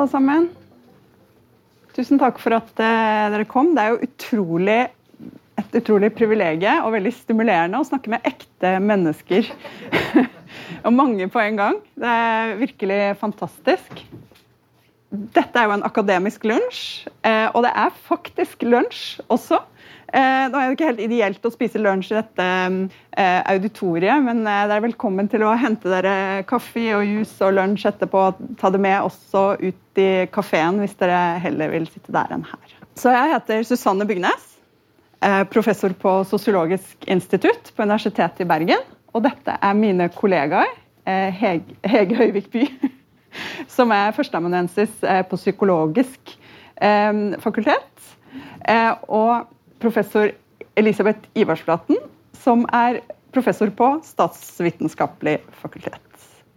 alle sammen. Tusen takk for at eh, dere kom. Det er jo utrolig, et utrolig privilegium og veldig stimulerende å snakke med ekte mennesker. og mange på en gang. Det er virkelig fantastisk. Dette er jo en akademisk lunsj, eh, og det er faktisk lunsj også. Eh, nå er det ikke helt ideelt å spise lunsj i dette eh, auditoriet, men eh, dere er velkommen til å hente dere kaffe og juice og lunsj etterpå. Ta det med også ut i kafeen hvis dere heller vil sitte der enn her. Så jeg heter Susanne Bygnes. Professor på Sosiologisk institutt på Universitetet i Bergen. Og dette er mine kollegaer. Hege, Hege Høyvik By, som er førsteamanuensis på psykologisk fakultet. Og professor Elisabeth Ivarsflaten, som er professor på statsvitenskapelig fakultet.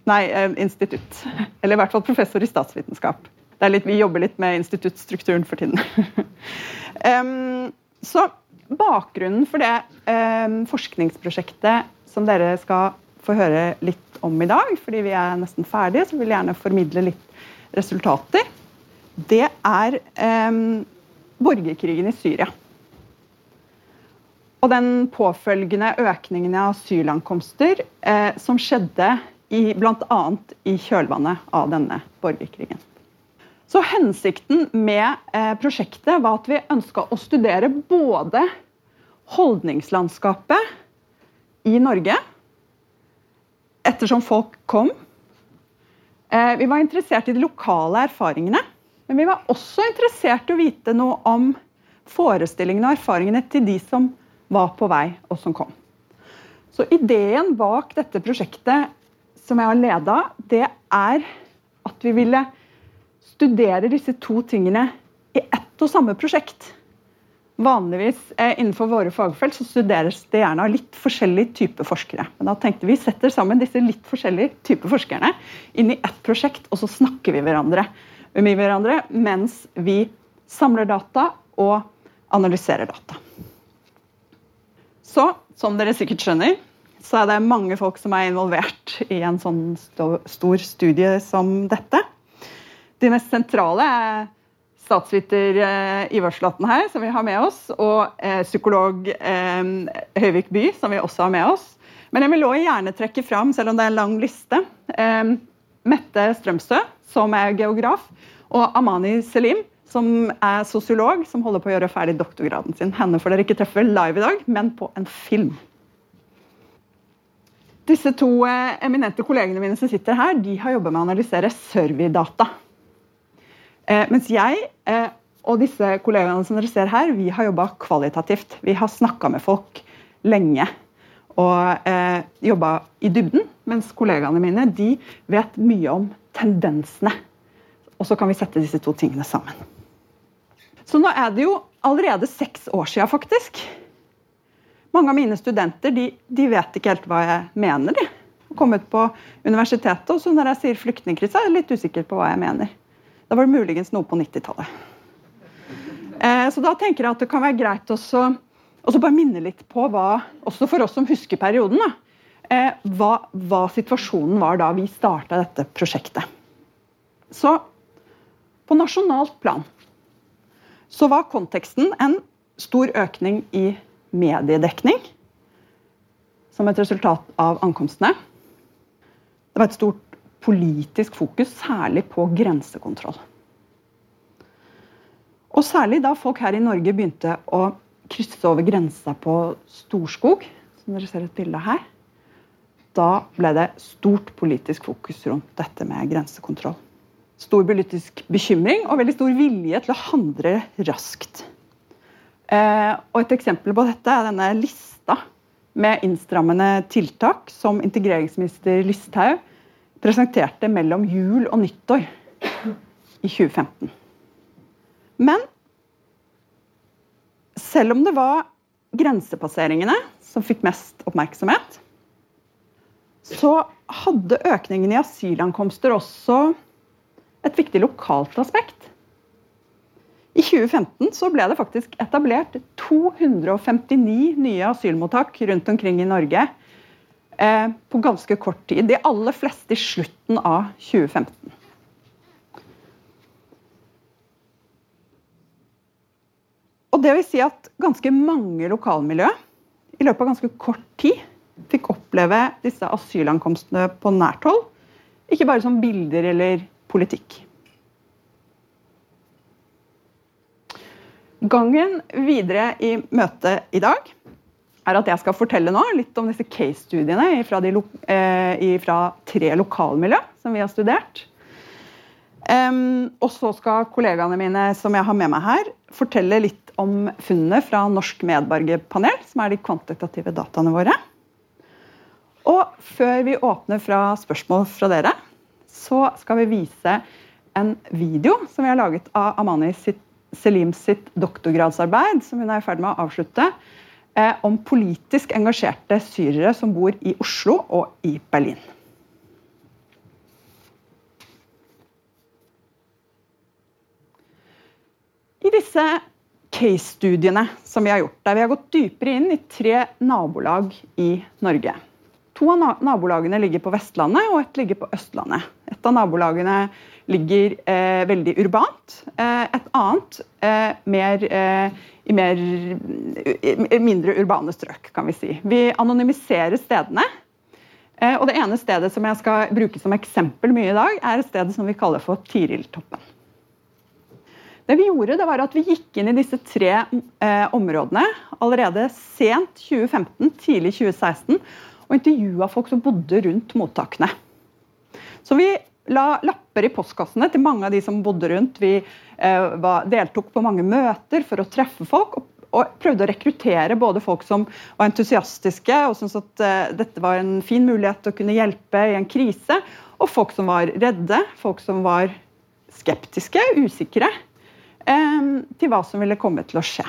Nei, eh, institutt. Eller i hvert fall professor i statsvitenskap. Litt, vi jobber litt med instituttstrukturen for tiden. um, så bakgrunnen for det um, forskningsprosjektet som dere skal få høre litt om i dag, fordi vi er nesten ferdige, så vil jeg gjerne formidle litt resultater, det er um, borgerkrigen i Syria og den påfølgende økningen av asylankomster eh, som skjedde bl.a. i kjølvannet av denne borgerkrigen. Så Hensikten med eh, prosjektet var at vi ønska å studere både holdningslandskapet i Norge ettersom folk kom. Eh, vi var interessert i de lokale erfaringene, men vi var også interessert i å vite noe om forestillingene og erfaringene til de som var på vei, og som kom. Så ideen bak dette prosjektet som jeg har leda, det er at vi ville studere disse to tingene i ett og samme prosjekt. Vanligvis eh, innenfor våre fagfelt så studeres det gjerne av litt forskjellige typer forskere. Men da tenkte vi setter sammen disse litt forskjellige typer forskerne inn i ett prosjekt, og så snakker vi hverandre, med hverandre mens vi samler data og analyserer data. Så, som dere sikkert skjønner, så er det mange folk som er involvert i en sånn stor studie som dette. De mest sentrale er statsviter eh, Ivar Slatten her, som vi har med oss, og eh, psykolog eh, Høyvik By, som vi også har med oss. Men jeg vil også gjerne trekke fram, selv om det er en lang liste, eh, Mette Strømsø, som er geograf, og Amani Selim, som er sosiolog, som holder på å gjøre ferdig doktorgraden sin. Henne får dere ikke treffe live i dag, men på en film. Disse to eh, eminente kollegene mine som sitter her, de har jobba med å analysere survey-data. Eh, mens jeg eh, og disse kollegaene som dere ser her, vi har jobba kvalitativt. Vi har snakka med folk lenge og eh, jobba i dybden. Mens kollegaene mine de vet mye om tendensene. Og så kan vi sette disse to tingene sammen. Så nå er det jo allerede seks år siden, faktisk. Mange av mine studenter de, de vet ikke helt hva jeg mener. de. kommet på universitetet, og så når jeg sier flyktningkrise, er jeg litt usikker på hva jeg mener. Da var det muligens noe på 90-tallet. Eh, så da tenker jeg at det kan være greit også, også bare minne litt på hva, også for oss som husker perioden, da, eh, hva, hva situasjonen var da vi starta dette prosjektet. Så på nasjonalt plan så var konteksten en stor økning i mediedekning som et resultat av ankomstene. Det var et stort politisk fokus, særlig på grensekontroll. Og særlig da folk her i Norge begynte å krysse over grensa på Storskog, som dere ser et bilde her, da ble det stort politisk fokus rundt dette med grensekontroll stor politisk bekymring og veldig stor vilje til å handle raskt. Eh, og Et eksempel på dette er denne lista med innstrammende tiltak som integreringsminister Listhaug presenterte mellom jul og nyttår i 2015. Men selv om det var grensepasseringene som fikk mest oppmerksomhet, så hadde økningen i asylankomster også et viktig lokalt aspekt. I 2015 ble det faktisk etablert 259 nye asylmottak rundt omkring i Norge eh, på ganske kort tid. De aller fleste i slutten av 2015. Og det vil si at ganske mange lokalmiljø i løpet av ganske kort tid fikk oppleve disse asylankomstene på nært hold. Ikke bare som bilder eller politikk. Gangen videre i møtet i dag er at jeg skal fortelle nå litt om disse case-studiene fra, eh, tre lokalmiljø som vi har studert. Um, og så skal kollegaene mine som jeg har med meg her, fortelle litt om funnene fra Norsk medborgerpanel, som er de kvantitative dataene våre. Og før vi åpner fra spørsmål fra dere, så skal vi vise en video som vi har laget av Amani sitt, Selim sitt doktorgradsarbeid, som hun er i ferd med å avslutte, eh, om politisk engasjerte syrere som bor i Oslo og i Berlin. I disse case-studiene som vi har gjort, der vi har gått dypere inn i tre nabolag i Norge. To av nabolagene ligger på Vestlandet, og ett ligger på Østlandet. Et av nabolagene ligger eh, veldig urbant. Eh, et annet eh, mer, eh, i mer, mindre urbane strøk, kan vi si. Vi anonymiserer stedene. Eh, og det ene stedet som jeg skal bruke som eksempel mye i dag, er et sted som vi kaller for Tiriltoppen. Det vi gjorde, det var at vi gikk inn i disse tre eh, områdene allerede sent 2015, tidlig 2016, og intervjua folk som bodde rundt mottakene. Så vi la lapper i postkassene til mange av de som bodde rundt. Vi eh, var, deltok på mange møter for å treffe folk. og, og prøvde å rekruttere både folk som var entusiastiske og syntes at uh, dette var en fin mulighet til å kunne hjelpe i en krise, og folk som var redde, folk som var skeptiske, usikre til hva som ville komme til å skje.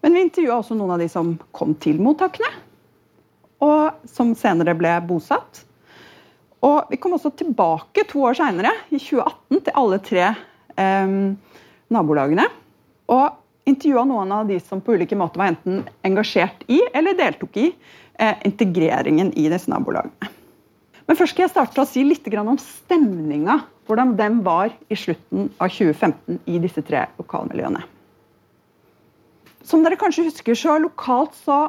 Men vi intervjua også noen av de som kom til mottakene, og som senere ble bosatt. Og vi kom også tilbake to år seinere, i 2018, til alle tre eh, nabolagene. Og intervjua noen av de som på ulike måter var enten engasjert i eller deltok i eh, integreringen i disse nabolagene. Men først skal jeg starte å si litt om stemninga. Hvordan den var i slutten av 2015 i disse tre lokalmiljøene. Som dere kanskje husker, så lokalt så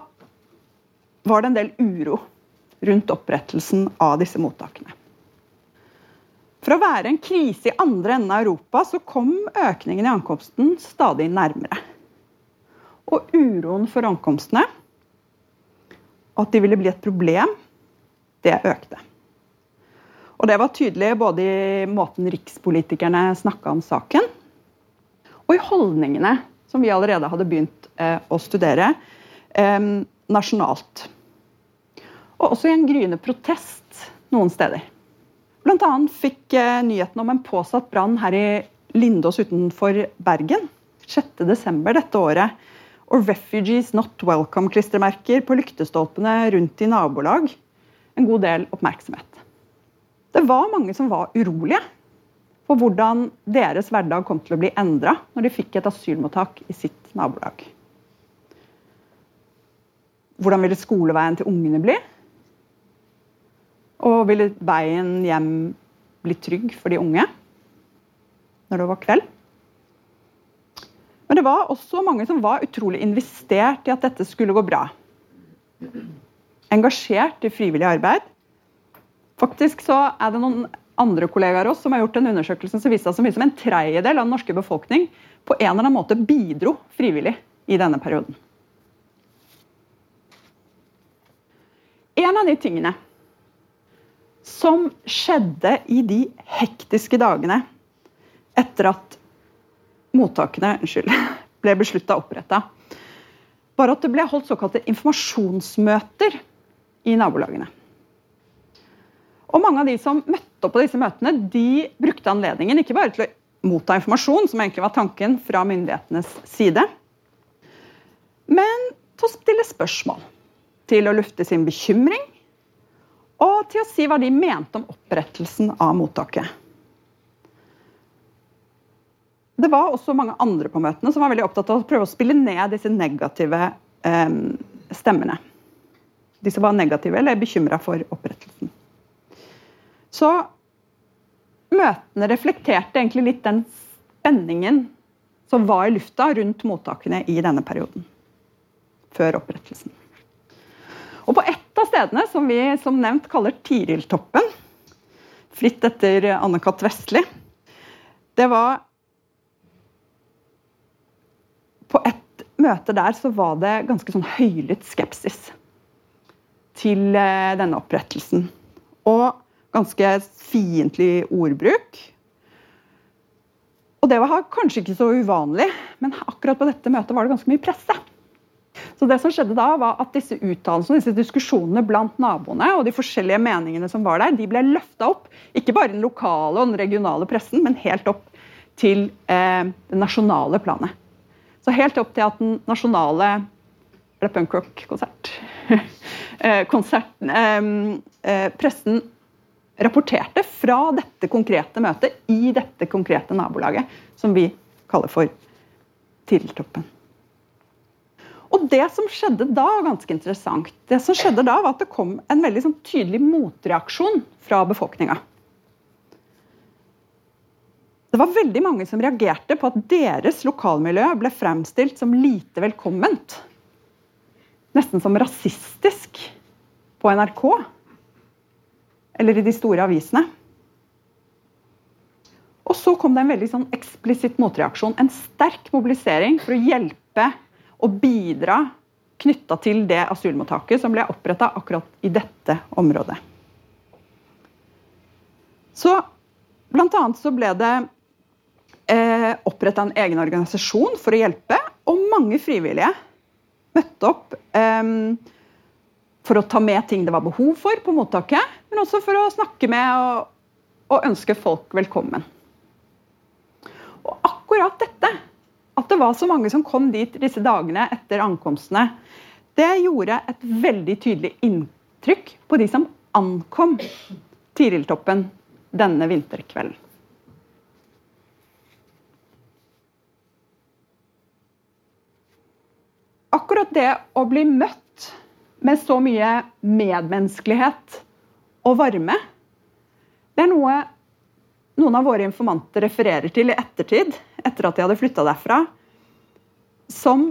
var det en del uro rundt opprettelsen av disse mottakene. For å være en krise i andre enden av Europa så kom økningen i ankomsten stadig nærmere. Og uroen for ankomstene, at de ville bli et problem, det økte. Og Det var tydelig både i måten rikspolitikerne snakka om saken, og i holdningene som vi allerede hadde begynt eh, å studere eh, nasjonalt. Og også i en gryende protest noen steder. Blant annet fikk eh, nyheten om en påsatt brann her i Lindås utenfor Bergen 6.12. dette året. Og 'Refugees Not Welcome'-klistremerker på lyktestolpene rundt i nabolag. En god del oppmerksomhet. Det var mange som var urolige for hvordan deres hverdag kom til å bli endra når de fikk et asylmottak i sitt nabolag. Hvordan ville skoleveien til ungene bli? Og ville veien hjem bli trygg for de unge når det var kveld? Men det var også mange som var utrolig investert i at dette skulle gå bra. Engasjert i frivillig arbeid Faktisk så er det noen andre kollegaer oss som har gjort en undersøkelse som viste at så mye som en tredjedel av den norske befolkning på en eller annen måte bidro frivillig i denne perioden. En av de tingene som skjedde i de hektiske dagene etter at mottakene unnskyld, ble beslutta oppretta, var at det ble holdt såkalte informasjonsmøter i nabolagene. Og mange av de som møtte opp på disse møtene, de brukte anledningen ikke bare til å motta informasjon, som egentlig var tanken fra myndighetenes side, men til å stille spørsmål. Til å lufte sin bekymring, og til å si hva de mente om opprettelsen av mottaket. Det var også mange andre på møtene som var veldig opptatt av å prøve å spille ned disse negative eh, stemmene. De som var negative eller bekymra for opprettelsen. Så møtene reflekterte egentlig litt den spenningen som var i lufta rundt mottakene i denne perioden. Før opprettelsen. Og på ett av stedene, som vi som nevnt kaller Tiriltoppen, fritt etter Anne-Cath. Vestli, det var På et møte der så var det ganske sånn høylytt skepsis til eh, denne opprettelsen. Og ganske fiendtlig ordbruk. Og det var kanskje ikke så uvanlig, men akkurat på dette møtet var det ganske mye presse. Så det som skjedde da var at Disse uttalelsene disse diskusjonene blant naboene og de forskjellige meningene som var der, de ble løfta opp, ikke bare den lokale og den regionale pressen, men helt opp til eh, det nasjonale planet. Så helt opp til at den nasjonale eller punkrock-konsert eh, eh, eh, Pressen rapporterte fra dette konkrete møtet i dette konkrete nabolaget, som vi kaller for Tiriltoppen. Og det som skjedde da, var ganske interessant. Det som skjedde da, var at det kom en veldig sånn, tydelig motreaksjon fra befolkninga. Det var veldig mange som reagerte på at deres lokalmiljø ble fremstilt som lite velkomment. Nesten som rasistisk på NRK. Eller i de store avisene. Og så kom det en veldig sånn eksplisitt motreaksjon. En sterk mobilisering for å hjelpe å bidra knytta til det asylmottaket som ble oppretta akkurat i dette området. Så blant annet så ble det eh, oppretta en egen organisasjon for å hjelpe, og mange frivillige møtte opp eh, for å ta med ting det var behov for på mottaket, men også for å snakke med og, og ønske folk velkommen. Og akkurat dette det var så mange som kom dit disse dagene etter ankomstene, det gjorde et veldig tydelig inntrykk på de som ankom Tiriltoppen denne vinterkvelden. Akkurat det å bli møtt med så mye medmenneskelighet og varme, det er noe noen av våre informanter refererer til i ettertid, etter at de hadde flytta derfra, som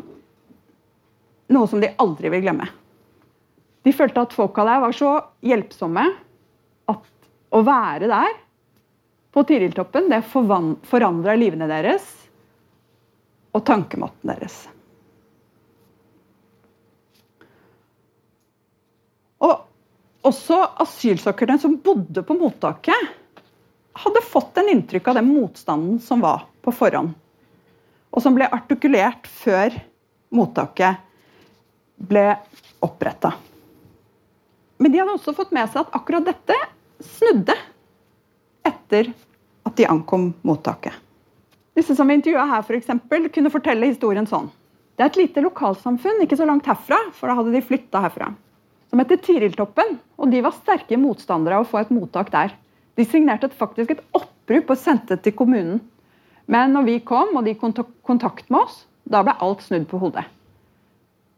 noe som de aldri vil glemme. De følte at folka der var så hjelpsomme at å være der på Tiriltoppen, det forandra livene deres og tankemåten deres. Og også asylsøkerne som bodde på mottaket, hadde fått en inntrykk av den motstanden som var på forhånd. Og som ble artikulert før mottaket ble oppretta. Men de hadde også fått med seg at akkurat dette snudde etter at de ankom mottaket. Disse som vi intervjua her, for eksempel, kunne fortelle historien sånn. Det er et lite lokalsamfunn ikke så langt herfra, for da hadde de flytta herfra. Som heter Tiriltoppen, og de var sterke motstandere av å få et mottak der. De signerte faktisk et opprop og sendte det til kommunen. Men når vi kom og de kontak kontakt med oss, da ble alt snudd på hodet.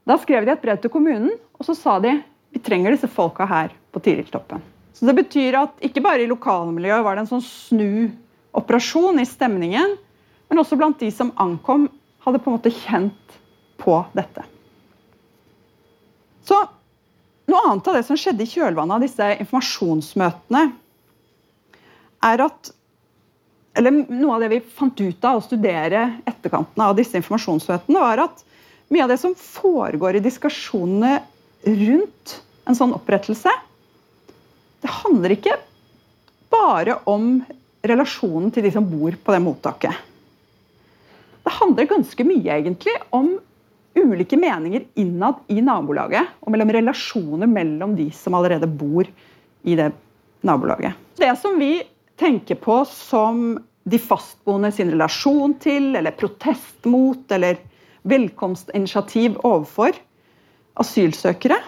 Da skrev de et brev til kommunen, og så sa de vi trenger disse folka her på Tiriltoppen. Så Det betyr at ikke bare i lokalmiljøet var det en sånn snuoperasjon i stemningen, men også blant de som ankom, hadde på en måte kjent på dette. Så Noe annet av det som skjedde i kjølvannet av disse informasjonsmøtene, er at eller Noe av det vi fant ut av å studere etterkantene av disse informasjonsmøtene, var at mye av det som foregår i diskusjonene rundt en sånn opprettelse, det handler ikke bare om relasjonen til de som bor på det mottaket. Det handler ganske mye egentlig om ulike meninger innad i nabolaget, og mellom relasjoner mellom de som allerede bor i det nabolaget. Det som vi tenker på som de fastboende sin relasjon til, eller protest mot, eller velkomstinitiativ overfor asylsøkere.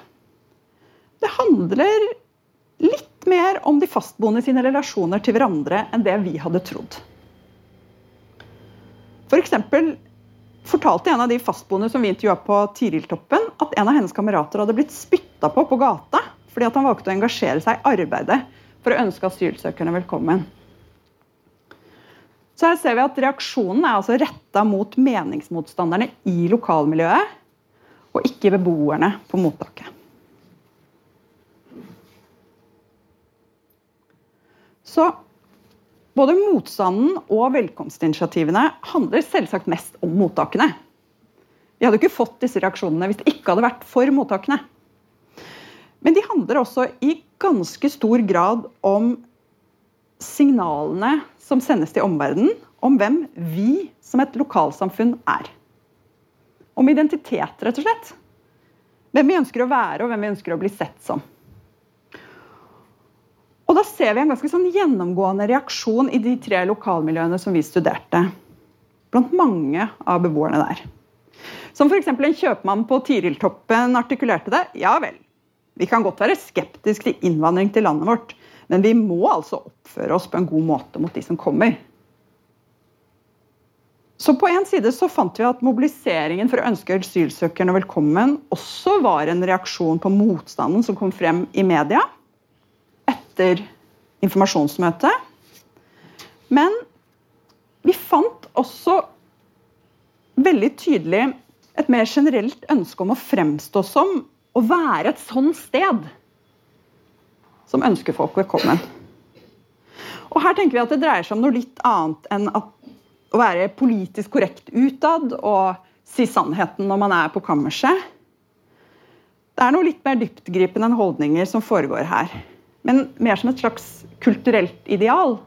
Det handler litt mer om de fastboende sine relasjoner til hverandre enn det vi hadde trodd. For fortalte en av de fastboende som vi intervjua på Tiriltoppen, at en av hennes kamerater hadde blitt spytta på på gata fordi han valgte å engasjere seg i arbeidet for å ønske asylsøkerne velkommen. Så her ser vi at Reaksjonen er altså retta mot meningsmotstanderne i lokalmiljøet, og ikke beboerne på mottaket. Så både motstanden og velkomstinitiativene handler selvsagt mest om mottakene. Vi hadde ikke fått disse reaksjonene hvis det ikke hadde vært for mottakene. Men de handler også i ganske stor grad om signalene som sendes til omverdenen om hvem vi som et lokalsamfunn er. Om identitet, rett og slett. Hvem vi ønsker å være, og hvem vi ønsker å bli sett som. Og Da ser vi en ganske sånn gjennomgående reaksjon i de tre lokalmiljøene som vi studerte. Blant mange av beboerne der. Som f.eks. en kjøpmann på Tiriltoppen artikulerte det. Ja vel, vi kan godt være skeptiske til innvandring til landet vårt, men vi må altså oppføre oss på en god måte mot de som kommer. Så på en side så fant vi at mobiliseringen for å ønske asylsøkerne velkommen også var en reaksjon på motstanden som kom frem i media etter informasjonsmøtet. Men vi fant også veldig tydelig et mer generelt ønske om å fremstå som å være et sånn sted som ønsker folk velkommen. Og her tenker vi at Det dreier seg om noe litt annet enn å være politisk korrekt utad og si sannheten når man er på kammerset. Det er noe litt mer dyptgripende enn holdninger som foregår her. Men mer som et slags kulturelt ideal.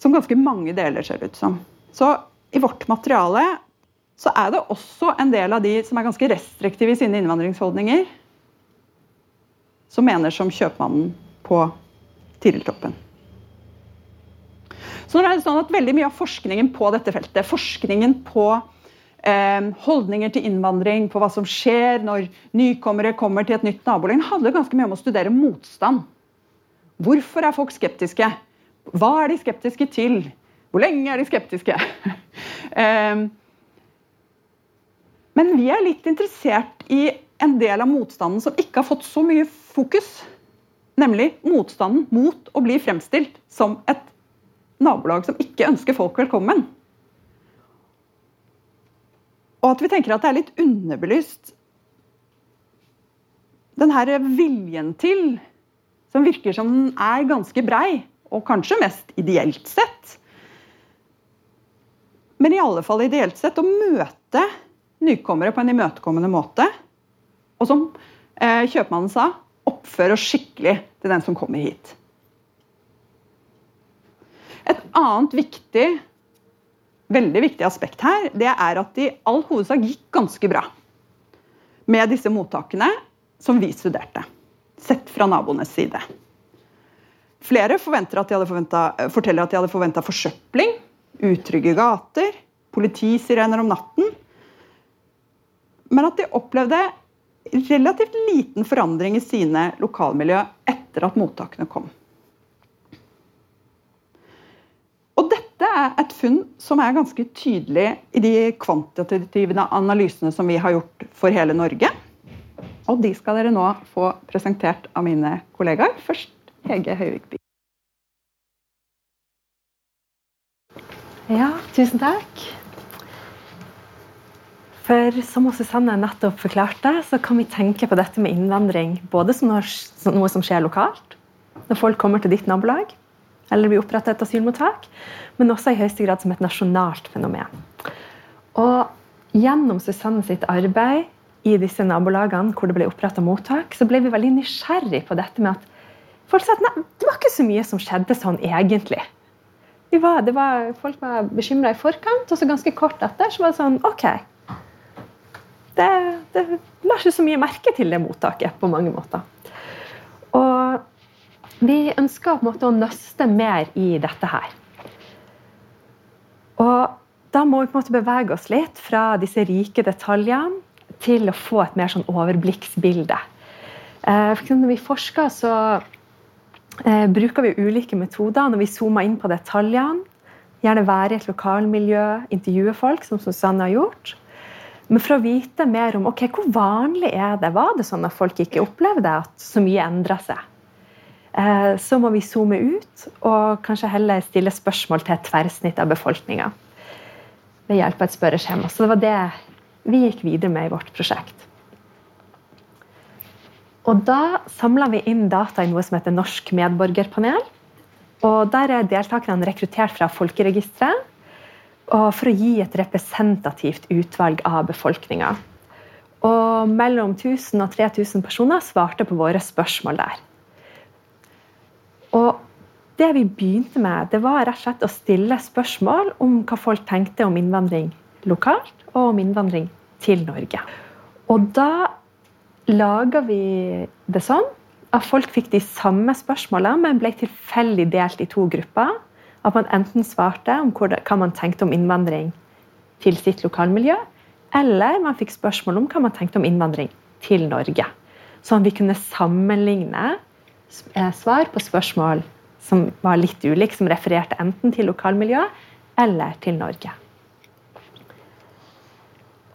Som ganske mange deler, ser det ut som. Så i vårt materiale så er det også en del av de som er ganske restriktive i sine innvandringsholdninger, som mener som kjøpmannen på Tiriltoppen. Så nå er det sånn at Veldig mye av forskningen på dette feltet, forskningen på eh, holdninger til innvandring, på hva som skjer når nykommere kommer til et nytt nabolag, handler ganske mye om å studere motstand. Hvorfor er folk skeptiske? Hva er de skeptiske til? Hvor lenge er de skeptiske? eh, men vi er litt interessert i en del av motstanden som ikke har fått så mye fokus. Nemlig motstanden mot å bli fremstilt som et nabolag som ikke ønsker folk velkommen. Og at vi tenker at det er litt underbelyst den her viljen til, som virker som den er ganske brei, og kanskje mest ideelt sett Men i alle fall ideelt sett å møte nykommere på en imøtekommende måte. Og som eh, kjøpmannen sa, oppfør oss skikkelig til den som kommer hit. Et annet viktig, veldig viktig aspekt her, det er at det i all hovedsak gikk ganske bra med disse mottakene som vi studerte. Sett fra naboenes side. Flere forteller at de hadde forventa forsøpling, utrygge gater, politisirener om natten men at de opplevde relativt liten forandring i sine lokalmiljø etter at mottakene kom. Og dette er et funn som er ganske tydelig i de kvantitative analysene som vi har gjort for hele Norge. Og de skal dere nå få presentert av mine kollegaer. Først Hege Høyvikby. Ja, tusen takk. For som Susanne nettopp forklarte, så kan vi tenke på dette med innvandring både som noe som skjer lokalt, når folk kommer til ditt nabolag, eller blir opprettet et asylmottak, men også i høyeste grad som et nasjonalt fenomen. Og gjennom Susanne sitt arbeid i disse nabolagene hvor det ble oppretta mottak, så ble vi veldig nysgjerrig på dette med at folk sa at nei, det var ikke så mye som skjedde sånn egentlig. Var, var, folk var bekymra i forkant, og så ganske kort etter så var det sånn OK, det, det lar seg så mye merke til, det mottaket, på mange måter. Og vi ønsker på en måte å nøste mer i dette her. Og da må vi på en måte bevege oss litt fra disse rike detaljene til å få et mer sånn overblikksbilde. Eh, for når vi forsker, så eh, bruker vi ulike metoder når vi zoomer inn på detaljene. Gjerne være i et lokalmiljø, intervjue folk, som Susanne har gjort. Men for å vite mer om ok, hvor vanlig er det, var det sånn at folk ikke opplevde at så mye endra seg? eh, så må vi zoome ut og kanskje heller stille spørsmål til et tverrsnitt av befolkninga ved hjelp av et spørreskjema. Så det var det vi gikk videre med i vårt prosjekt. Og da samla vi inn data i noe som heter Norsk medborgerpanel. Og Der er deltakerne rekruttert fra Folkeregisteret for å gi et representativt utvalg av befolkninga. Og mellom 1000 og 3000 personer svarte på våre spørsmål der. Og det vi begynte med, det var rett og slett å stille spørsmål om hva folk tenkte om innvandring lokalt, og om innvandring til Norge. Og da laga vi det sånn at folk fikk de samme spørsmålene, men ble tilfeldig delt i to grupper. At man enten svarte om hva man tenkte om innvandring til sitt lokalmiljø, eller man fikk spørsmål om hva man tenkte om innvandring til Norge. Sånn at vi kunne sammenligne eh, svar på spørsmål som var litt ulike, som refererte enten til lokalmiljø eller til Norge.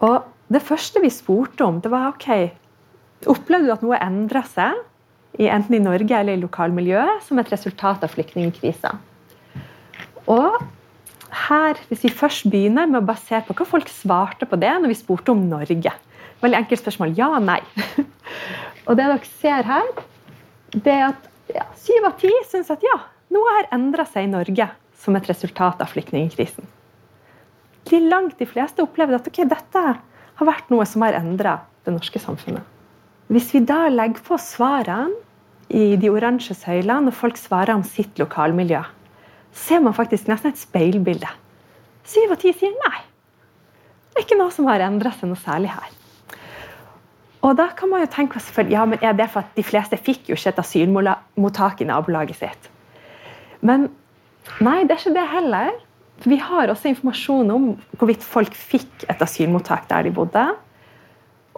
Og det første vi spurte om, det var ok, opplevde du at noe endra seg, enten i Norge eller i lokalmiljøet, som et resultat av flyktningkrisa? Og her, hvis vi først begynner med å basere på hva folk svarte på det når vi spurte om Norge. Veldig enkelt spørsmål. Ja, nei. og det dere ser her, det er at ja, av ti syns at ja, noe har endra seg i Norge som et resultat av flyktningkrisen. De langt de fleste opplevde at okay, dette har vært noe som har endra det norske samfunnet. Hvis vi da legger på svarene i de oransje søylene når folk svarer om sitt lokalmiljø, ser man faktisk nesten et speilbilde. Syv av ti sier nei. Det er ikke noe som har endra seg noe særlig her. Og da kan man jo tenke ja, men er det for at de fleste fikk jo ikke et asylmottak i nabolaget sitt. Men nei, det er ikke det heller. Vi har også informasjon om hvorvidt folk fikk et asylmottak der de bodde.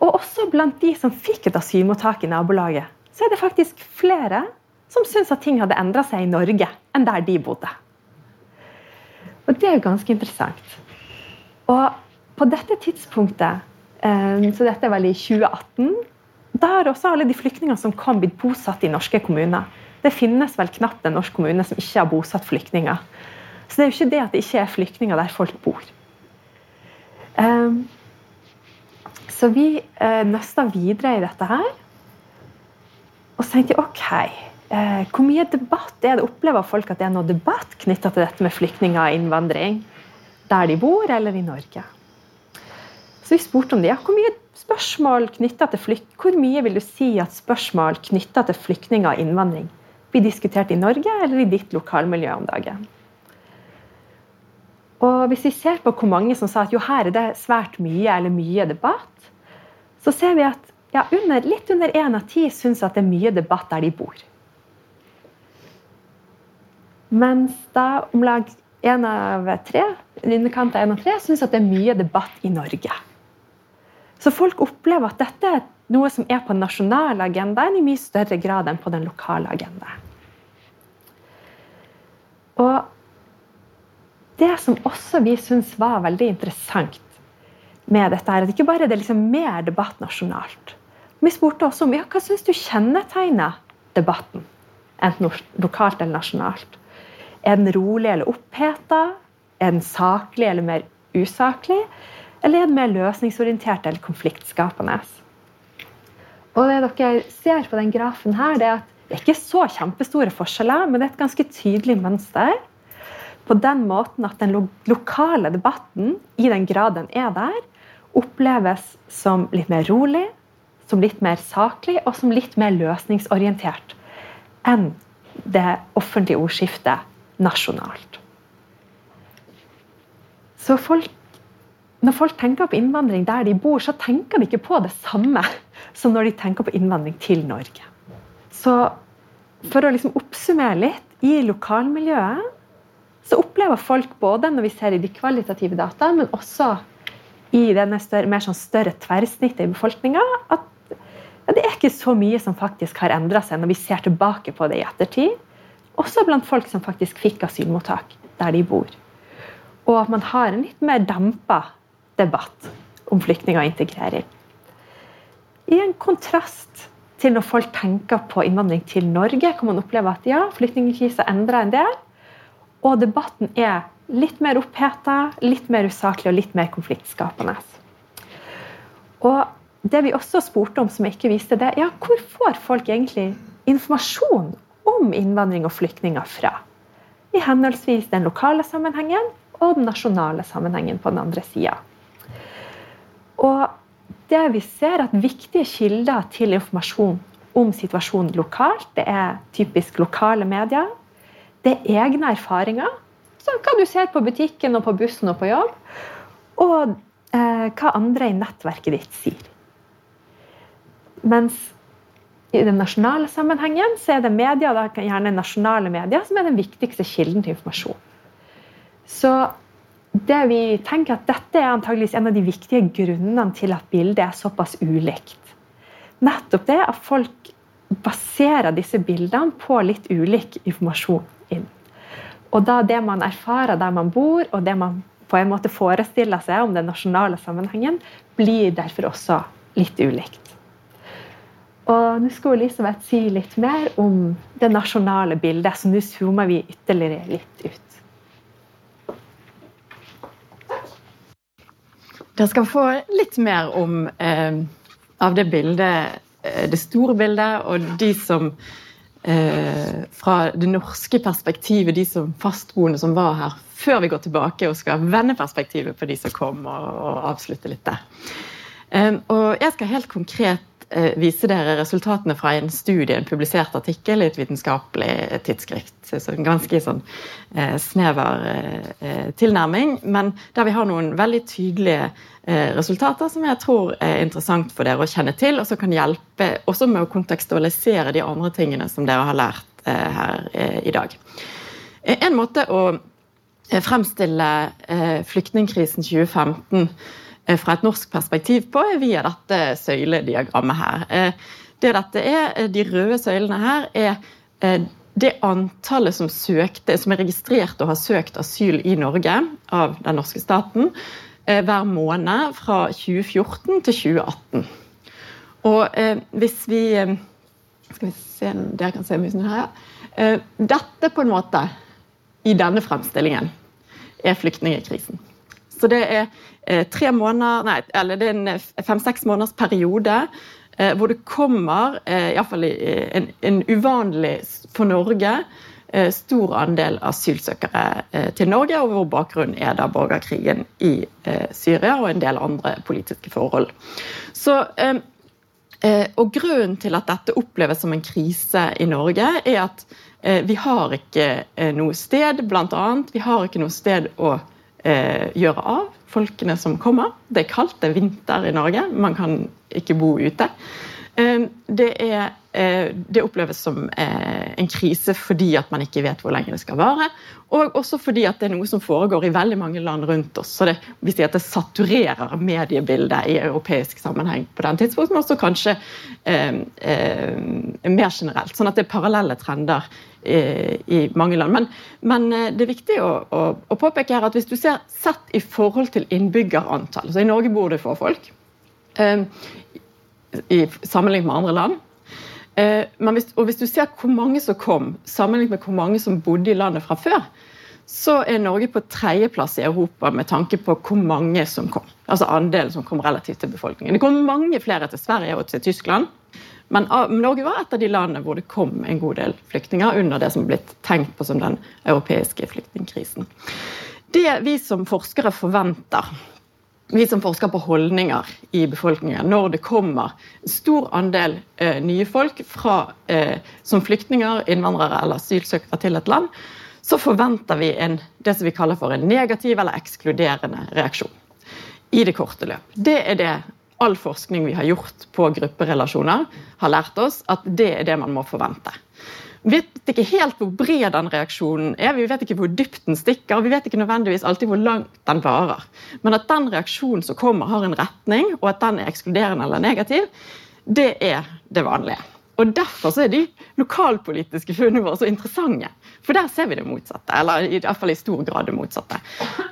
Og også blant de som fikk et asylmottak i nabolaget, så er det faktisk flere som syns at ting hadde endra seg i Norge enn der de bodde. Og det er jo ganske interessant. Og på dette tidspunktet, eh, så dette er vel i 2018, da har også alle de flyktningene som kom, blitt bosatt i norske kommuner. Det finnes vel knapt en norsk kommune som ikke har bosatt flyktninger. Så det er jo ikke det at det ikke er flyktninger der folk bor. Eh, så vi eh, nøsta videre i dette her. Og så tenkte jeg OK, Eh, hvor mye debatt er det opplever folk at det er noe debatt knytta til dette med flyktninger og innvandring? Der de bor, eller i Norge? Så vi spurte om det. Ja, hvor mye spørsmål til flykt, hvor mye vil du si at spørsmål knytta til flyktninger og innvandring blir diskutert i Norge eller i ditt lokalmiljø om dagen? Og Hvis vi ser på hvor mange som sa at jo, her er det svært mye eller mye debatt, så ser vi at ja, under, litt under én av ti syns at det er mye debatt der de bor. Mens da om lag én av tre underkant av én av tre, syns at det er mye debatt i Norge. Så folk opplever at dette er noe som er på den nasjonale agendaen i mye større grad enn på den lokale agendaen. Og det som også vi syns var veldig interessant med dette, er at ikke bare er det liksom mer debatt nasjonalt. Vi spurte også om ja, hva syns du kjennetegner debatten, enten lokalt eller nasjonalt. Den rolig eller oppheta? Den saklig eller mer usaklig? Eller er den mer løsningsorientert eller konfliktskapende? Og det dere ser på den grafen her, det er at det er ikke så kjempestore forskjeller, men det er et ganske tydelig mønster. På den måten at den lokale debatten, i den grad den er der, oppleves som litt mer rolig, som litt mer saklig og som litt mer løsningsorientert enn det offentlige ordskiftet nasjonalt. Så folk, når folk tenker på innvandring der de bor, så tenker de ikke på det samme som når de tenker på innvandring til Norge. Så for å liksom oppsummere litt i lokalmiljøet så opplever folk både når vi ser i de kvalitative data, men også i denne større, mer sånn større tverrsnittet i befolkninga, at ja, det er ikke så mye som faktisk har endra seg når vi ser tilbake på det i ettertid. Også blant folk som faktisk fikk asylmottak der de bor. Og at man har en litt mer dempa debatt om flyktninger og integrering. I en kontrast til når folk tenker på innvandring til Norge, kan man oppleve at ja, flyktningkrisa endrer en del. Og debatten er litt mer oppheta, litt mer usaklig og litt mer konfliktskapende. Og det vi også spurte om, som jeg ikke viste det, ja, hvor får folk egentlig informasjon om innvandring og flyktninger fra? I henholdsvis den lokale sammenhengen og den nasjonale sammenhengen på den andre sida. Og det vi ser at Viktige kilder til informasjon om situasjonen lokalt, det er typisk lokale medier. Det er egne erfaringer, som hva du ser på butikken og på bussen og på jobb. Og eh, hva andre i nettverket ditt sier. Mens i den nasjonale sammenhengen så er det media, da gjerne nasjonale medier, som er den viktigste kilden til informasjon. Så det vi tenker at dette er antageligvis en av de viktige grunnene til at bildet er såpass ulikt. Nettopp det at folk baserer disse bildene på litt ulik informasjon inn. Og da det man erfarer der man bor, og det man på en måte forestiller seg om den nasjonale sammenhengen, blir derfor også litt ulikt. Og nå skal Elisabeth si litt mer om det nasjonale bildet, så nå zoomer vi ytterligere litt ut. Dere skal få litt mer om eh, av det bildet, eh, det store bildet, og de som eh, Fra det norske perspektivet, de som fastboende som var her før vi går tilbake og skal vende perspektivet på de som kom, og, og avslutte litt der. Eh, og jeg skal helt konkret Eh, vise dere resultatene fra en studie, en publisert artikkel i et vitenskapelig tidsskrift. Så en ganske sånn eh, snever eh, tilnærming, men der vi har noen veldig tydelige resultater som jeg tror er interessant for dere å kjenne til, og som kan hjelpe også med å kontekstualisere de andre tingene som dere har lært her i dag. En måte å fremstille flyktningkrisen 2015 Eh, fra et norsk perspektiv på, via dette søylediagrammet her. Eh, det dette er, eh, De røde søylene her er det antallet som, søkte, som er registrert og har søkt asyl i Norge av den norske staten hver måned fra 2014 til 2018. Og hvis vi Skal vi se Dere kan se musen her, ja. Dette på en måte, i denne fremstillingen, er flyktningkrisen. Så det er eh, tre måneder, nei, eller det er en eh, fem-seks måneders periode eh, hvor det kommer, eh, iallfall en, en uvanlig for Norge, eh, stor andel asylsøkere eh, til Norge, og hvor bakgrunnen er da borgerkrigen i eh, Syria og en del andre politiske forhold. Så og Grunnen til at dette oppleves som en krise i Norge, er at vi har ikke noe sted, blant annet, vi har ikke noe sted å eh, gjøre av folkene som kommer. Det er kaldt, det er vinter i Norge, man kan ikke bo ute. Eh, det, er, eh, det, oppleves som eh, en krise fordi at man ikke vet hvor lenge det skal vare. Og også fordi at det er noe som foregår i veldig mange land rundt oss. så det, Vi sier at det saturerer mediebildet i europeisk sammenheng på den tidspunktet, men også kanskje eh, eh, mer generelt. Sånn at det er parallelle trender i mange land. Men, men, det er viktig å, å, å, påpeke her at hvis du ser sett i forhold til innbyggerantall så I Norge bor det få folk. Eh, i, sammenlignet med andre land. Eh, hvis, og hvis du ser hvor mange som kom, sammenlignet med hvor mange som bodde i landet fra før, så er Norge på tredjeplass i Europa med tanke på hvor mange som kom. Altså andelen som kom relativt til befolkningen. Det kom mange flere til Sverige og til Tyskland. Men Norge var et av de landene hvor det kom en god del flyktninger under det som er blitt tenkt på som den europeiske flyktningkrisen. Det vi som forskere forventer, vi som forsker på holdninger i befolkningen, når det kommer en stor andel eh, nye folk fra, eh, som flyktninger, innvandrere eller asylsøkere til et land, så forventer vi en, det som vi kaller for en negativ eller ekskluderende reaksjon. I det korte løp. Det er det all forskning vi har gjort på grupperelasjoner, har lært oss at det er det man må forvente. Vi vet ikke helt hvor bred den reaksjonen er, vi vet ikke hvor dypt den stikker, vi vet ikke nødvendigvis alltid hvor langt den varer. Men at den reaksjonen som kommer, har en retning, og at den er ekskluderende eller negativ, det er det vanlige. Og Derfor er de lokalpolitiske funnene våre så interessante. For der ser vi det motsatte. Eller i hvert fall i stor grad det motsatte.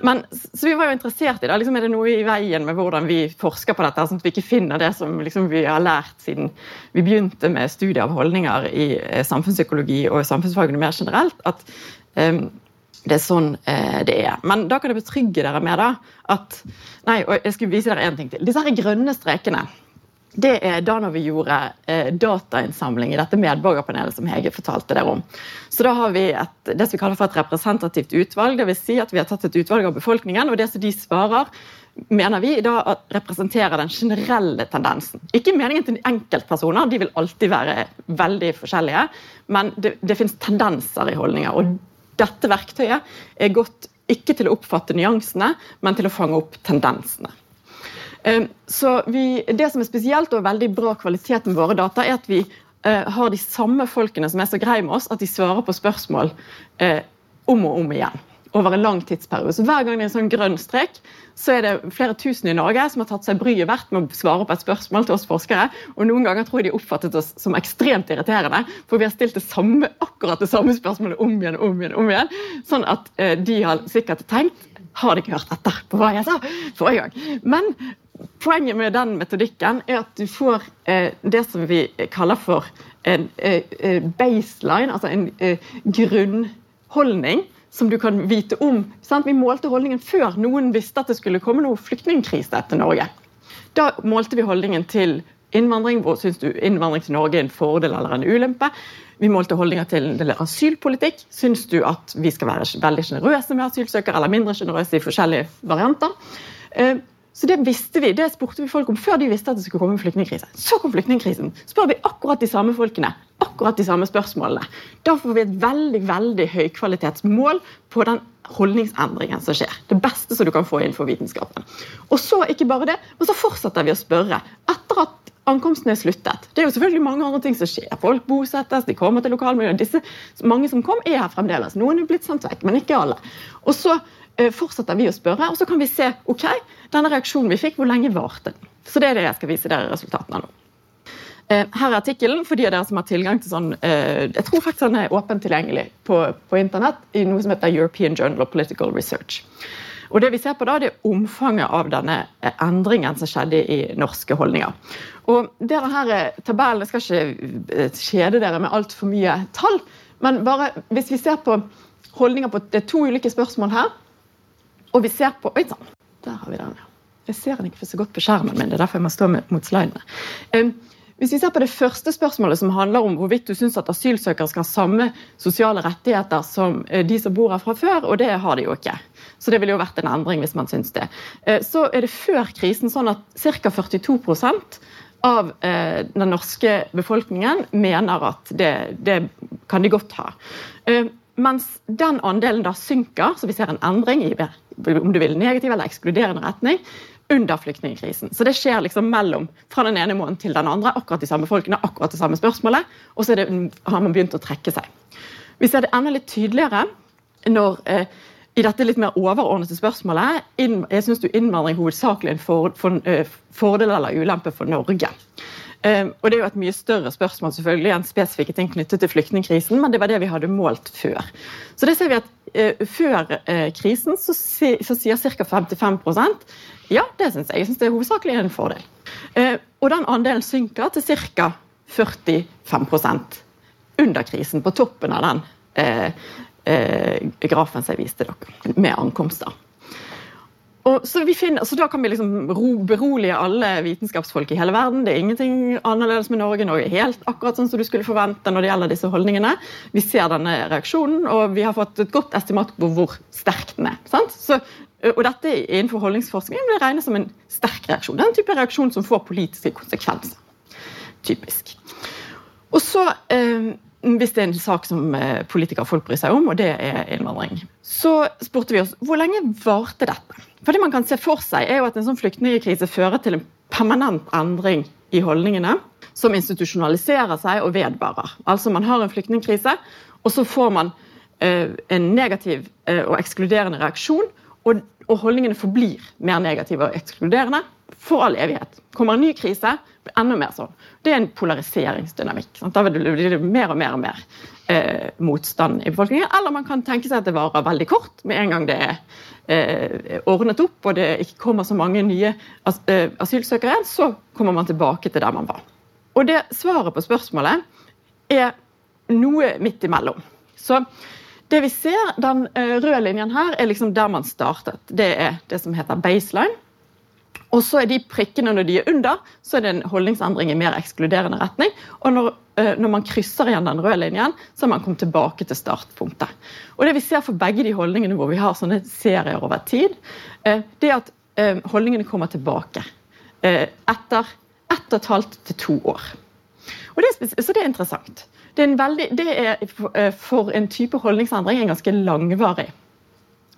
Men, så vi var jo interessert i det. Liksom, er det noe i veien med hvordan vi forsker på dette, sånn at vi ikke finner det som liksom, vi har lært siden vi begynte med studier av holdninger i eh, samfunnspsykologi og samfunnsfagene mer generelt? at um, det er sånn eh, det er. Men da kan jeg betrygge dere med da, at Nei, og jeg skulle vise dere en ting til. Disse her grønne strekene det er da når vi gjorde eh, datainnsamling i dette medborgerpanelet som Hege fortalte dere om. Så da har vi et, det som vi kaller for et representativt utvalg. Dvs. Si at vi har tatt et utvalg av befolkningen, og det som de svarer, mener vi da representerer den generelle tendensen. Ikke meningen til enkeltpersoner, de vil alltid være veldig forskjellige. Men det, det finnes tendenser i holdninger. og dette verktøyet er godt ikke til å oppfatte nyansene, men til å fange opp tendensene. Ehm, så vi, Det som er spesielt og veldig bra kvalitet med våre data, er at vi eh, har de samme folkene som er så greie med oss at de svarer på spørsmål eh, om og om igjen. Over en lang tidsperiode. Så Hver gang det er en sånn grønn strek, så er det flere tusen i Norge som har tatt seg bryet verdt med å svare på et spørsmål til oss forskere. Og noen ganger tror jeg de oppfattet oss som ekstremt irriterende, for vi har stilt det samme, akkurat det samme spørsmålet om igjen og om igjen. om igjen, Sånn at eh, de har sikkert tenkt har de ikke hørt etter på hva jeg sa forrige gang? Men Poenget med den metodikken er at du får eh, det som vi kaller for en eh, eh, baseline, altså en eh, grunnholdning som du kan vite om. Sant? Vi målte holdningen før noen visste at det skulle komme noe flyktningkrise til Norge. Da målte vi holdningen til innvandring. Hvor syns du innvandring til Norge er en fordel eller en ulempe? Vi målte holdninger til asylpolitikk. Syns du at vi skal være veldig sjenerøse med asylsøkere eller mindre sjenerøse i forskjellige varianter? Så Det visste vi, det spurte vi folk om før de visste at det skulle komme en flyktningkrise. Så kom flyktningkrisen. spør vi akkurat de samme folkene akkurat de samme spørsmålene. Da får vi et veldig veldig høykvalitetsmål på den holdningsendringen som skjer. Det beste som du kan få innenfor vitenskapen. Og så ikke bare det, men så fortsetter vi å spørre etter at ankomsten er sluttet. Det er jo selvfølgelig mange andre ting som skjer. Folk bosettes, de kommer til lokalmiljøet. Disse, mange som kom, er her fremdeles. Noen er blitt sendt vekk, men ikke alle. Og så fortsetter vi å spørre, og så kan vi se ok, denne reaksjonen vi fikk, hvor lenge varte den. Så det er det jeg skal vise dere resultatene av nå. Eh, her er artikkelen for de av dere som har tilgang til sånn eh, Jeg tror faktisk den er åpent tilgjengelig på, på, internett i noe som heter European Journal of Political Research. Og det vi ser på da, det er omfanget av denne endringen som skjedde i norske holdninger. Og det denne tabellen, Jeg skal ikke kjede dere med altfor mye tall, men bare hvis vi ser på holdninger på Det er to ulike spørsmål her. Og vi ser på Oi sann, der har vi den. Jeg ser den ikke så godt på skjermen min. det er derfor jeg må stå mot slidene. Um, hvis vi ser på det første spørsmålet, som handler om hvorvidt du syns at asylsøkere skal ha samme sosiale rettigheter som eh, de som bor her fra før, og det har de jo ikke. Så det ville jo vært en endring hvis man syns det. Eh, så er det før krisen sånn at ca. 42% av eh, den norske befolkningen mener at det, det kan de godt ha. Mens den andelen da synker, så vi ser en endring i om du vil, negativ eller ekskluderende retning under flyktningkrisen. Så det skjer liksom mellom fra den ene måneden til den andre. Akkurat de samme folkene, akkurat det samme spørsmålet. Og så det, har man begynt å trekke seg. Vi ser det enda litt tydeligere når eh, i dette litt mer overordnede spørsmålet inn, jeg synes du innvandring hovedsakelig er en for, for, uh, fordel eller ulempe for Norge. Ehm, og Det er jo et mye større spørsmål selvfølgelig enn spesifikke ting knyttet til flyktningkrisen, men det var det vi hadde målt før. Så det ser vi at uh, Før uh, krisen så, sier ca. 55 ja, det syns jeg. Jeg syns det er hovedsakelig en fordel. Uh, og den andelen synker til ca. 45% under krisen, på toppen av den grafen som jeg viste dere, med ankomster. Og så, finner, så, Da kan vi liksom ro, berolige alle vitenskapsfolk i hele verden. Det er ingenting annerledes med Norge. Norge er helt akkurat sånn som du skulle forvente når det gjelder disse holdningene. Vi ser denne reaksjonen, og vi har fått et godt estimat på hvor sterk den er. Så, og dette innenfor holdningsforskningen vil regnes som en sterk reaksjon. Det er en type reaksjon som får politiske konsekvenser. Typisk. Og så eh, hvis det er en sak som eh, politikere og folk bryr seg om, og det er innvandring. Så spurte vi oss hvor lenge varte dette. For det man kan se for seg, er jo at en sånn flyktningkrise fører til en permanent endring i holdningene, som institusjonaliserer seg og vedvarer. Altså man har en flyktningkrise, og så får man eh, en negativ eh, og ekskluderende reaksjon, og, og holdningene forblir mer negative og ekskluderende for all evighet. Kommer en ny krise, blir enda mer sånn. Det er en polariseringsdynamikk. Sant? Da blir det mer og mer og mer eh, motstand i befolkningen. Eller man kan tenke seg at det varer veldig kort, med en gang det er eh, ordnet opp og det ikke kommer så mange nye as eh, asylsøkere, så kommer man tilbake til der man var. Og det svaret på spørsmålet er noe midt imellom. Så det vi ser, Den eh, røde linjen her er liksom der man startet. Det er det som heter baseline. Og så er de prikkene når de er under, så er det en holdningsendring i mer ekskluderende retning. Og når, eh, når man krysser igjen den røde linjen, så har man kommet tilbake til startpunktet. Og det vi ser for begge de holdningene hvor vi har sånne serier over tid, eh, det er at holdningene kommer tilbake etter ett og et halvt til to år. Det er, så det er interessant. Det er, veldig, det er, eh, for en type holdningsendring en ganske langvarig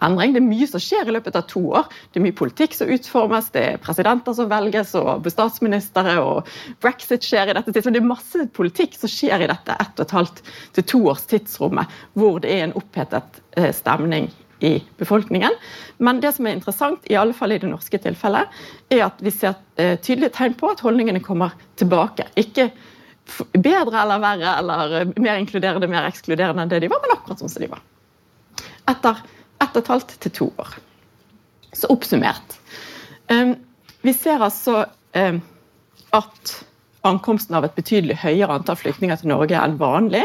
endring. Det er mye som skjer i løpet av to år. Det er mye politikk som utformes, det er presidenter som velges, og statsministre, og brexit skjer i dette tidsrommet. Det er masse politikk som skjer i dette ett og et halvt til to års tidsrommet, hvor det er en opphetet eh, stemning i befolkningen. Men det som er interessant, i alle fall i det norske tilfellet, er at vi ser eh, tydelige tegn på at holdningene kommer tilbake. Ikke bedre eller verre eller mer inkluderende, mer ekskluderende enn det de var, men akkurat sånn som de var. Etter ett og et halvt til to år. Så oppsummert. Um, vi ser altså at ankomsten av et betydelig høyere antall flyktninger til Norge enn vanlig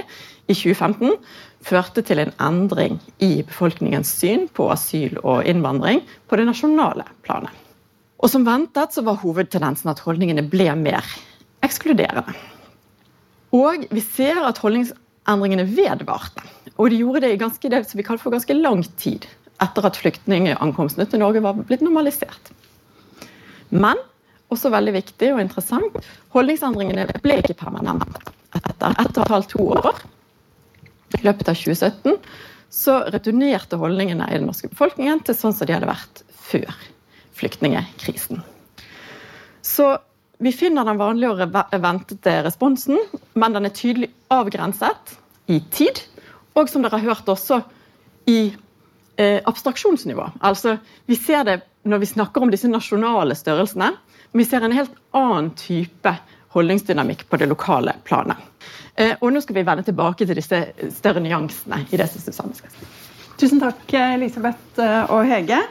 i 2015 førte til en endring i befolkningens syn på asyl og innvandring på det nasjonale planet. Og Som ventet så var hovedtendensen at holdningene ble mer ekskluderende. Og vi ser at holdningsendringene vedvarte. Og de gjorde det i ganske, det vi kaller for ganske lang tid etter at flyktningankomstene til Norge var blitt normalisert. Men også veldig viktig og interessant, holdningsendringene ble ikke permanente. Etter ett og et halvt to år, i løpet av 2017, så returnerte holdningene i den norske befolkningen til sånn som de hadde vært før flyktningekrisen. Så vi finner den vanlige og ventede responsen, men den er tydelig avgrenset i tid. Og som dere har hørt også, i eh, abstraksjonsnivå. Altså, Vi ser det når vi snakker om disse nasjonale størrelsene, men vi ser en helt annen type holdningsdynamikk på det lokale planet. Eh, og nå skal vi vende tilbake til disse større nyansene i det som Susanne skal si. Tusen takk, Elisabeth eh, og Hege.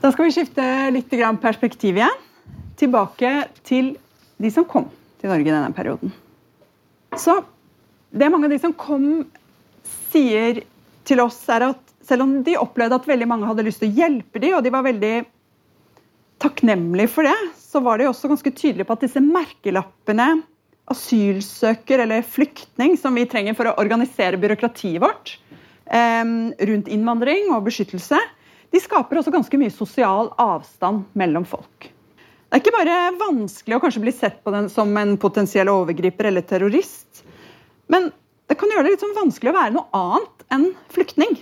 Da skal vi skifte litt perspektiv igjen tilbake til de som kom til Norge i denne perioden. Så det mange av de som kom, sier til oss, er at selv om de opplevde at veldig mange hadde lyst til å hjelpe dem, og de var veldig takknemlige for det, så var de også ganske tydelige på at disse merkelappene asylsøker eller flyktning, som vi trenger for å organisere byråkratiet vårt eh, rundt innvandring og beskyttelse, de skaper også ganske mye sosial avstand mellom folk. Det er ikke bare vanskelig å kanskje bli sett på den som en potensiell overgriper eller terrorist, men det kan gjøre det litt sånn vanskelig å være noe annet enn flyktning.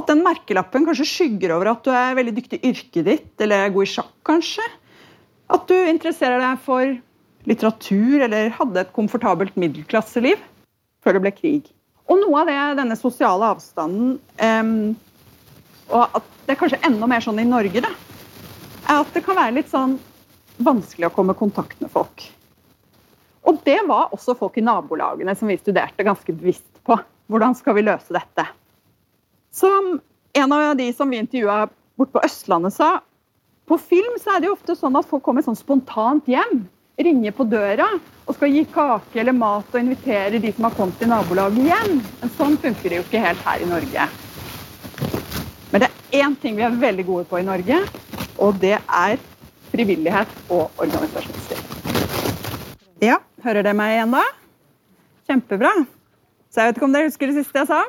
At den merkelappen kanskje skygger over at du er veldig dyktig i yrket ditt, eller er god i sjakk, kanskje. At du interesserer deg for litteratur eller hadde et komfortabelt middelklasseliv før det ble krig. Og noe av det, denne sosiale avstanden, um, og at det er kanskje enda mer sånn i Norge, da, er at det kan være litt sånn vanskelig å komme i kontakt med folk. Og det var også folk i nabolagene som vi studerte ganske bevisst på. Hvordan skal vi løse dette? Som en av de som vi intervjua borte på Østlandet sa, på film så er det jo ofte sånn at folk kommer sånn spontant hjem. Ringer på døra og skal gi kake eller mat og invitere de som har kommet i nabolaget hjem. Men sånn funker det jo ikke helt her i Norge. Men det er én ting vi er veldig gode på i Norge, og det er frivillighet og organisasjonsliv. Ja, hører dere meg igjen da? Kjempebra. Så jeg vet ikke om dere husker det siste jeg sa?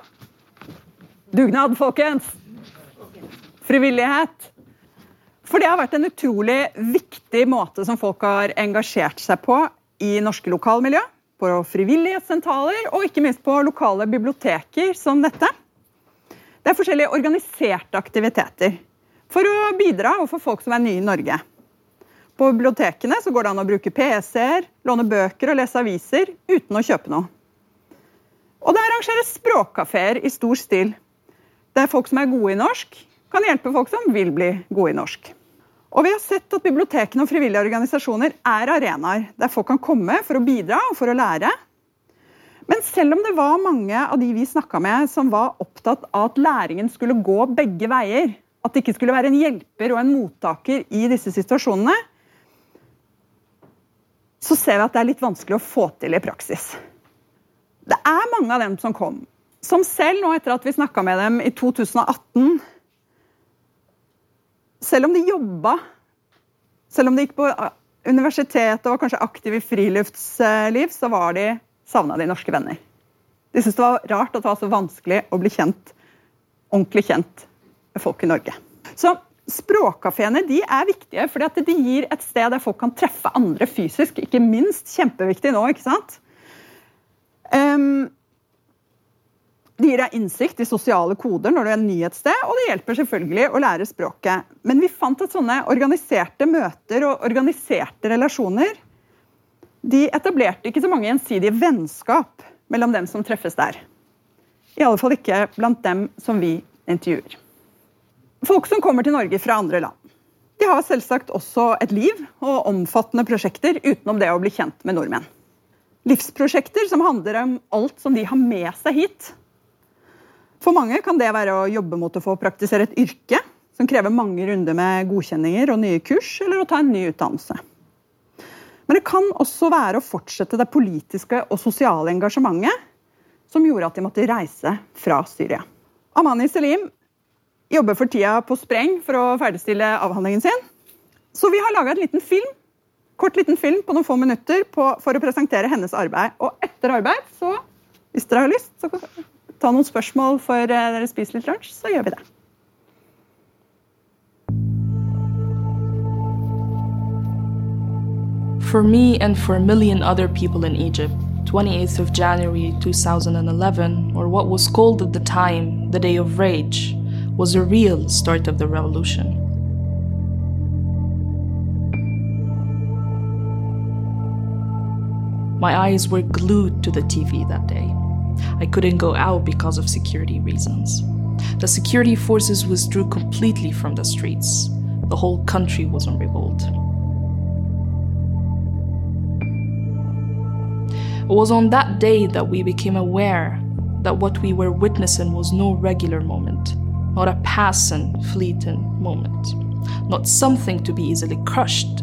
Dugnad, folkens! Frivillighet. For det har vært en utrolig viktig måte som folk har engasjert seg på i norske lokalmiljø, på frivillighetssentraler og ikke minst på lokale biblioteker som dette. Det er forskjellige organiserte aktiviteter for å bidra overfor folk som er nye i Norge. På bibliotekene så går det an å bruke PC-er, låne bøker og lese aviser uten å kjøpe noe. Og det arrangeres språkkafeer i stor stil, der folk som er gode i norsk, kan hjelpe folk som vil bli gode i norsk. Og vi har sett at bibliotekene og frivillige organisasjoner er arenaer der folk kan komme for å bidra og for å lære. Men selv om det var mange av de vi snakka med som var opptatt av at læringen skulle gå begge veier, at det ikke skulle være en hjelper og en mottaker i disse situasjonene, så ser vi at det er litt vanskelig å få til i praksis. Det er mange av dem som kom, som selv nå etter at vi snakka med dem i 2018 Selv om de jobba, selv om de gikk på universitetet og var kanskje aktive i friluftsliv, så var de savna de norske venner. De syntes det var rart at det var så vanskelig å bli kjent, ordentlig kjent folk i Norge. Så Språkkafeene er viktige fordi de gir et sted der folk kan treffe andre fysisk. Ikke minst kjempeviktig nå. ikke sant? Um, det gir deg innsikt i sosiale koder når du er ny et sted, og det hjelper selvfølgelig å lære språket. Men vi fant at sånne organiserte møter og organiserte relasjoner de etablerte ikke så mange gjensidige vennskap mellom dem som treffes der. I alle fall ikke blant dem som vi intervjuer. Folk som kommer til Norge fra andre land. De har selvsagt også et liv og omfattende prosjekter utenom det å bli kjent med nordmenn. Livsprosjekter som handler om alt som de har med seg hit. For mange kan det være å jobbe mot å få praktisere et yrke som krever mange runder med godkjenninger og nye kurs, eller å ta en ny utdannelse. Men det kan også være å fortsette det politiske og sosiale engasjementet som gjorde at de måtte reise fra Syria. Amani Selim jobber for tida på spreng for å ferdigstille avhandlingen sin. Så vi har laga en liten film kort liten film på noen få minutter på, for å presentere hennes arbeid. Og etter arbeid, så, hvis dere har lyst, så ta noen spørsmål for eh, dere spiser litt lunsj, så gjør vi det. For me and for a million other people in Egypt, 28th of January 2011, or what was called at the time the Day of Rage, was a real start of the revolution. My eyes were glued to the TV that day. I couldn't go out because of security reasons. The security forces withdrew completely from the streets. The whole country was on revolt. It was on that day that we became aware that what we were witnessing was no regular moment, not a passing, fleeting moment, not something to be easily crushed.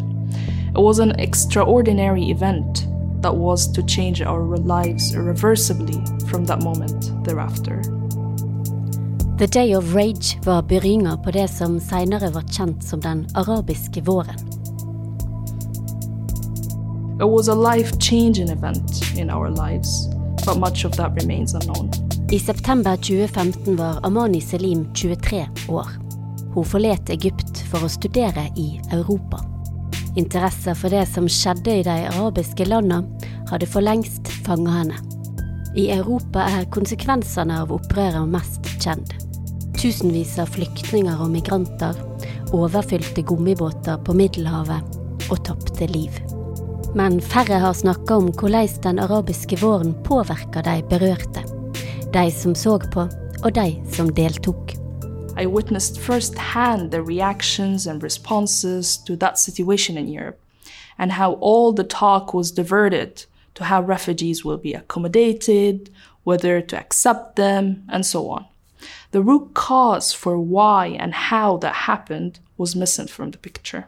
It was an extraordinary event that was to change our lives irreversibly from that moment thereafter. The Day of Rage var begynnelsen på det som senere var kjent som den arabiske våren. It was a life-changing event in our lives, but much of that remains unknown. I september 2015 var Amani Selim 23 år. Hun forlot Egypt for å studere i Europa. Interesse for det som skjedde i de arabiske landene, hadde for lengst fanget henne. I Europa er konsekvensene av opprøret mest kjent. Tusenvis av flyktninger og migranter, overfylte gummibåter på Middelhavet og tapte liv. Men færre har snakka om hvordan den arabiske våren påvirker de berørte. De som så på, og de som deltok. I witnessed firsthand the reactions and responses to that situation in Europe, and how all the talk was diverted to how refugees will be accommodated, whether to accept them, and so on. The root cause for why and how that happened was missing from the picture.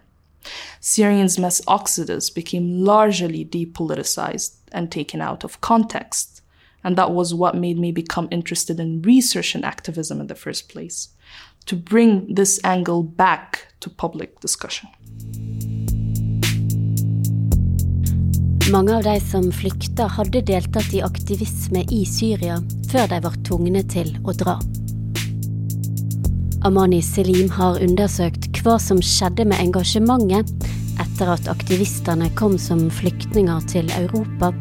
Syrians' mass exodus became largely depoliticized and taken out of context. And that was what made me become interested in research and activism in the first place to bring this angle back to public discussion. Mange av de som flykta, hadde deltatt i aktivisme i Syria før de var tvungne til å dra. Amani Selim har undersøkt hva som skjedde med engasjementet etter at aktivistene kom som flyktninger til Europa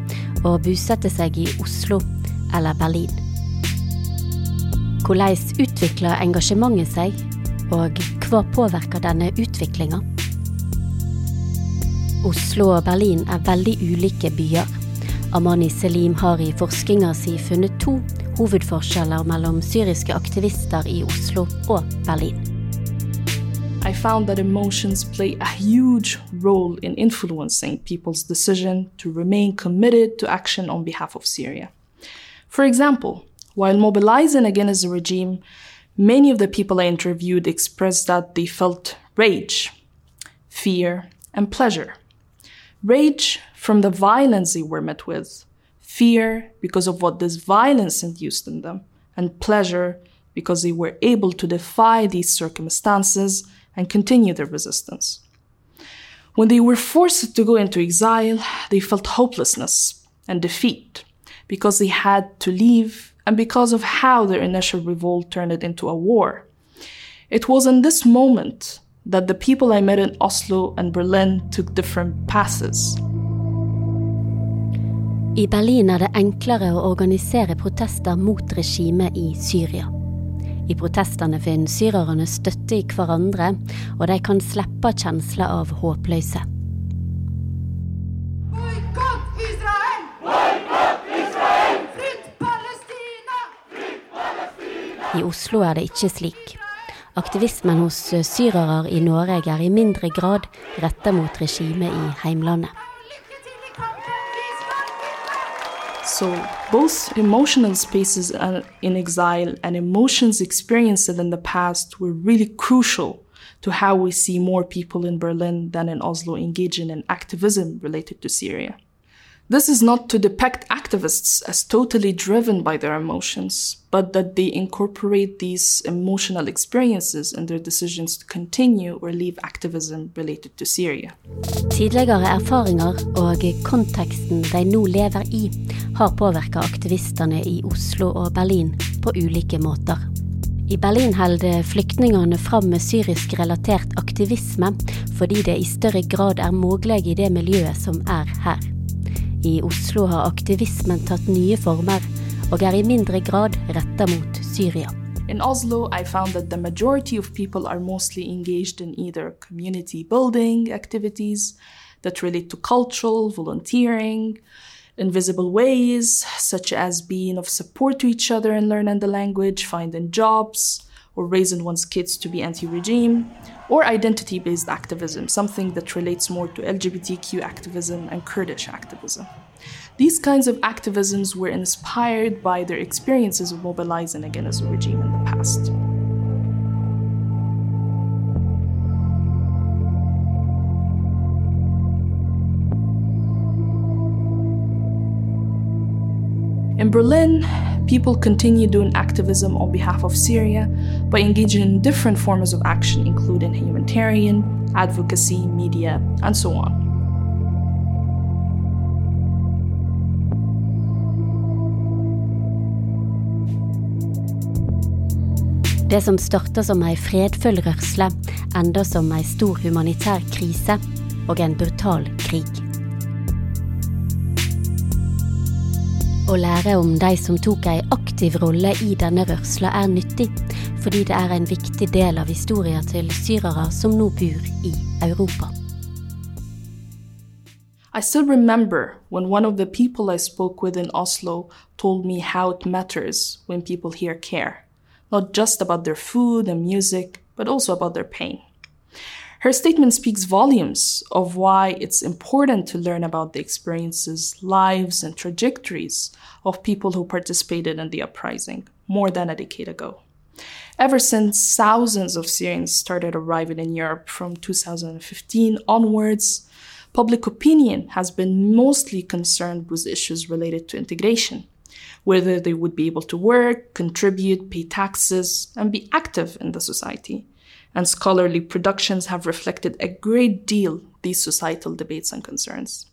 og bosatte seg i Oslo eller Berlin. Hvordan utvikler engasjementet seg, og hva påvirker denne utviklinga? Oslo og Berlin er veldig ulike byer. Amani Selim har i forskninga si funnet to hovedforskjeller mellom syriske aktivister i Oslo og Berlin. I found that emotions play a huge role in influencing people's decision to remain committed to action on behalf of Syria. For example, while mobilizing against the regime, many of the people I interviewed expressed that they felt rage, fear, and pleasure. Rage from the violence they were met with, fear because of what this violence induced in them, and pleasure because they were able to defy these circumstances and continue their resistance. When they were forced to go into exile, they felt hopelessness and defeat because they had to leave and because of how their initial revolt turned into a war. It was in this moment that the people I met in Oslo and Berlin took different passes. I Berlin er det enklere å organisere protester mot regimet i Syria. I protestene finner syrerne støtte i hverandre, og de kan slippe kjensla av håpløse. Boikott Israel! Boikott Israel! Fritt Palestina! I Oslo er det ikke slik. Aktivismen hos syrere i Norge er i mindre grad retta mot regimet i heimlandet. So, both emotional spaces in exile and emotions experienced in the past were really crucial to how we see more people in Berlin than in Oslo engaging in activism related to Syria. This is not to depict activists as totally driven by their emotions, but that they incorporate these emotional experiences in their decisions to continue or leave activism related to Syria. Tidligere erfaringer og konteksten de nå lever i, har påvirket aktivistene i Oslo og Berlin på ulike måter. I Berlin holder flyktningene fram med syrisk-relatert aktivisme fordi det i større grad er mulig i det miljøet som er her. I Oslo har aktivismen tatt nye former og er i mindre grad retta mot Syria. In Oslo, I found that the majority of people are mostly engaged in either community building activities that relate to cultural, volunteering, invisible ways, such as being of support to each other and learning the language, finding jobs, or raising one's kids to be anti regime, or identity based activism, something that relates more to LGBTQ activism and Kurdish activism. These kinds of activisms were inspired by their experiences of mobilizing against the regime in the past. In Berlin, people continue doing activism on behalf of Syria by engaging in different forms of action, including humanitarian, advocacy, media, and so on. Det som starta som ei fredfull rørsle, enda som ei stor humanitær krise og en brutal krig. Å lære om de som tok ei aktiv rolle i denne rørsla er nyttig, fordi det er en viktig del av historia til syrere som nå bor i Europa. I still remember when one of the people I spoke with in Oslo told me how it matters when people here care, not just about their food and music, but also about their pain. Her statement speaks volumes of why it's important to learn about the experiences, lives, and trajectories of people who participated in the uprising more than a decade ago. Ever since thousands of Syrians started arriving in Europe from 2015 onwards, public opinion has been mostly concerned with issues related to integration, whether they would be able to work, contribute, pay taxes, and be active in the society. And scholarly productions have reflected a great deal these societal debates and concerns.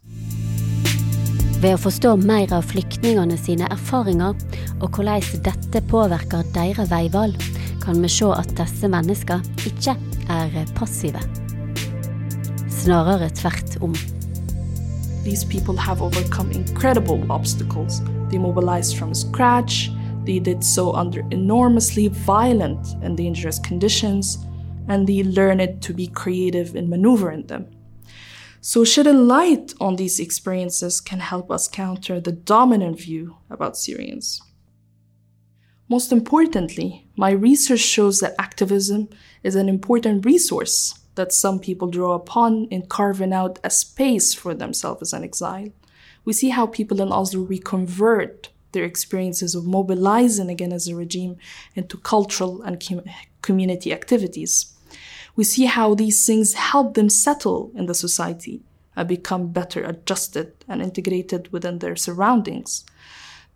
Ved å forstå mer av flyktningene sine erfaringer og hvordan dette påvirker deres veivalg, kan vi se at disse menneskene ikke er passive. Snarere tvert om. These people have overcome incredible obstacles. They mobilized from scratch, they did so under enormously violent and dangerous conditions, and they learned to be creative in maneuvering them. So, shedding light on these experiences can help us counter the dominant view about Syrians. Most importantly, my research shows that activism is an important resource that some people draw upon in carving out a space for themselves as an exile. We see how people in Oslo reconvert their experiences of mobilizing against the regime into cultural and com- community activities. We see how these things help them settle in the society and become better adjusted and integrated within their surroundings.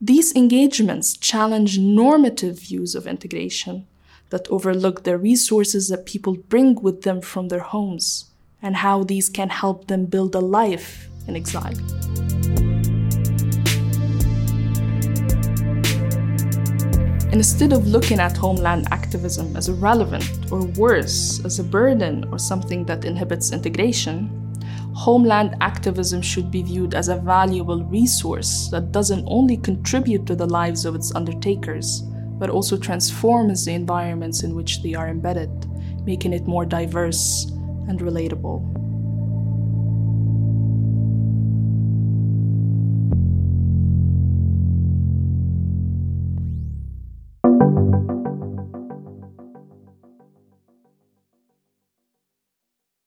These engagements challenge normative views of integration that overlook the resources that people bring with them from their homes and how these can help them build a life in exile. Instead of looking at homeland activism as irrelevant or worse, as a burden or something that inhibits integration, homeland activism should be viewed as a valuable resource that doesn't only contribute to the lives of its undertakers, but also transforms the environments in which they are embedded, making it more diverse and relatable.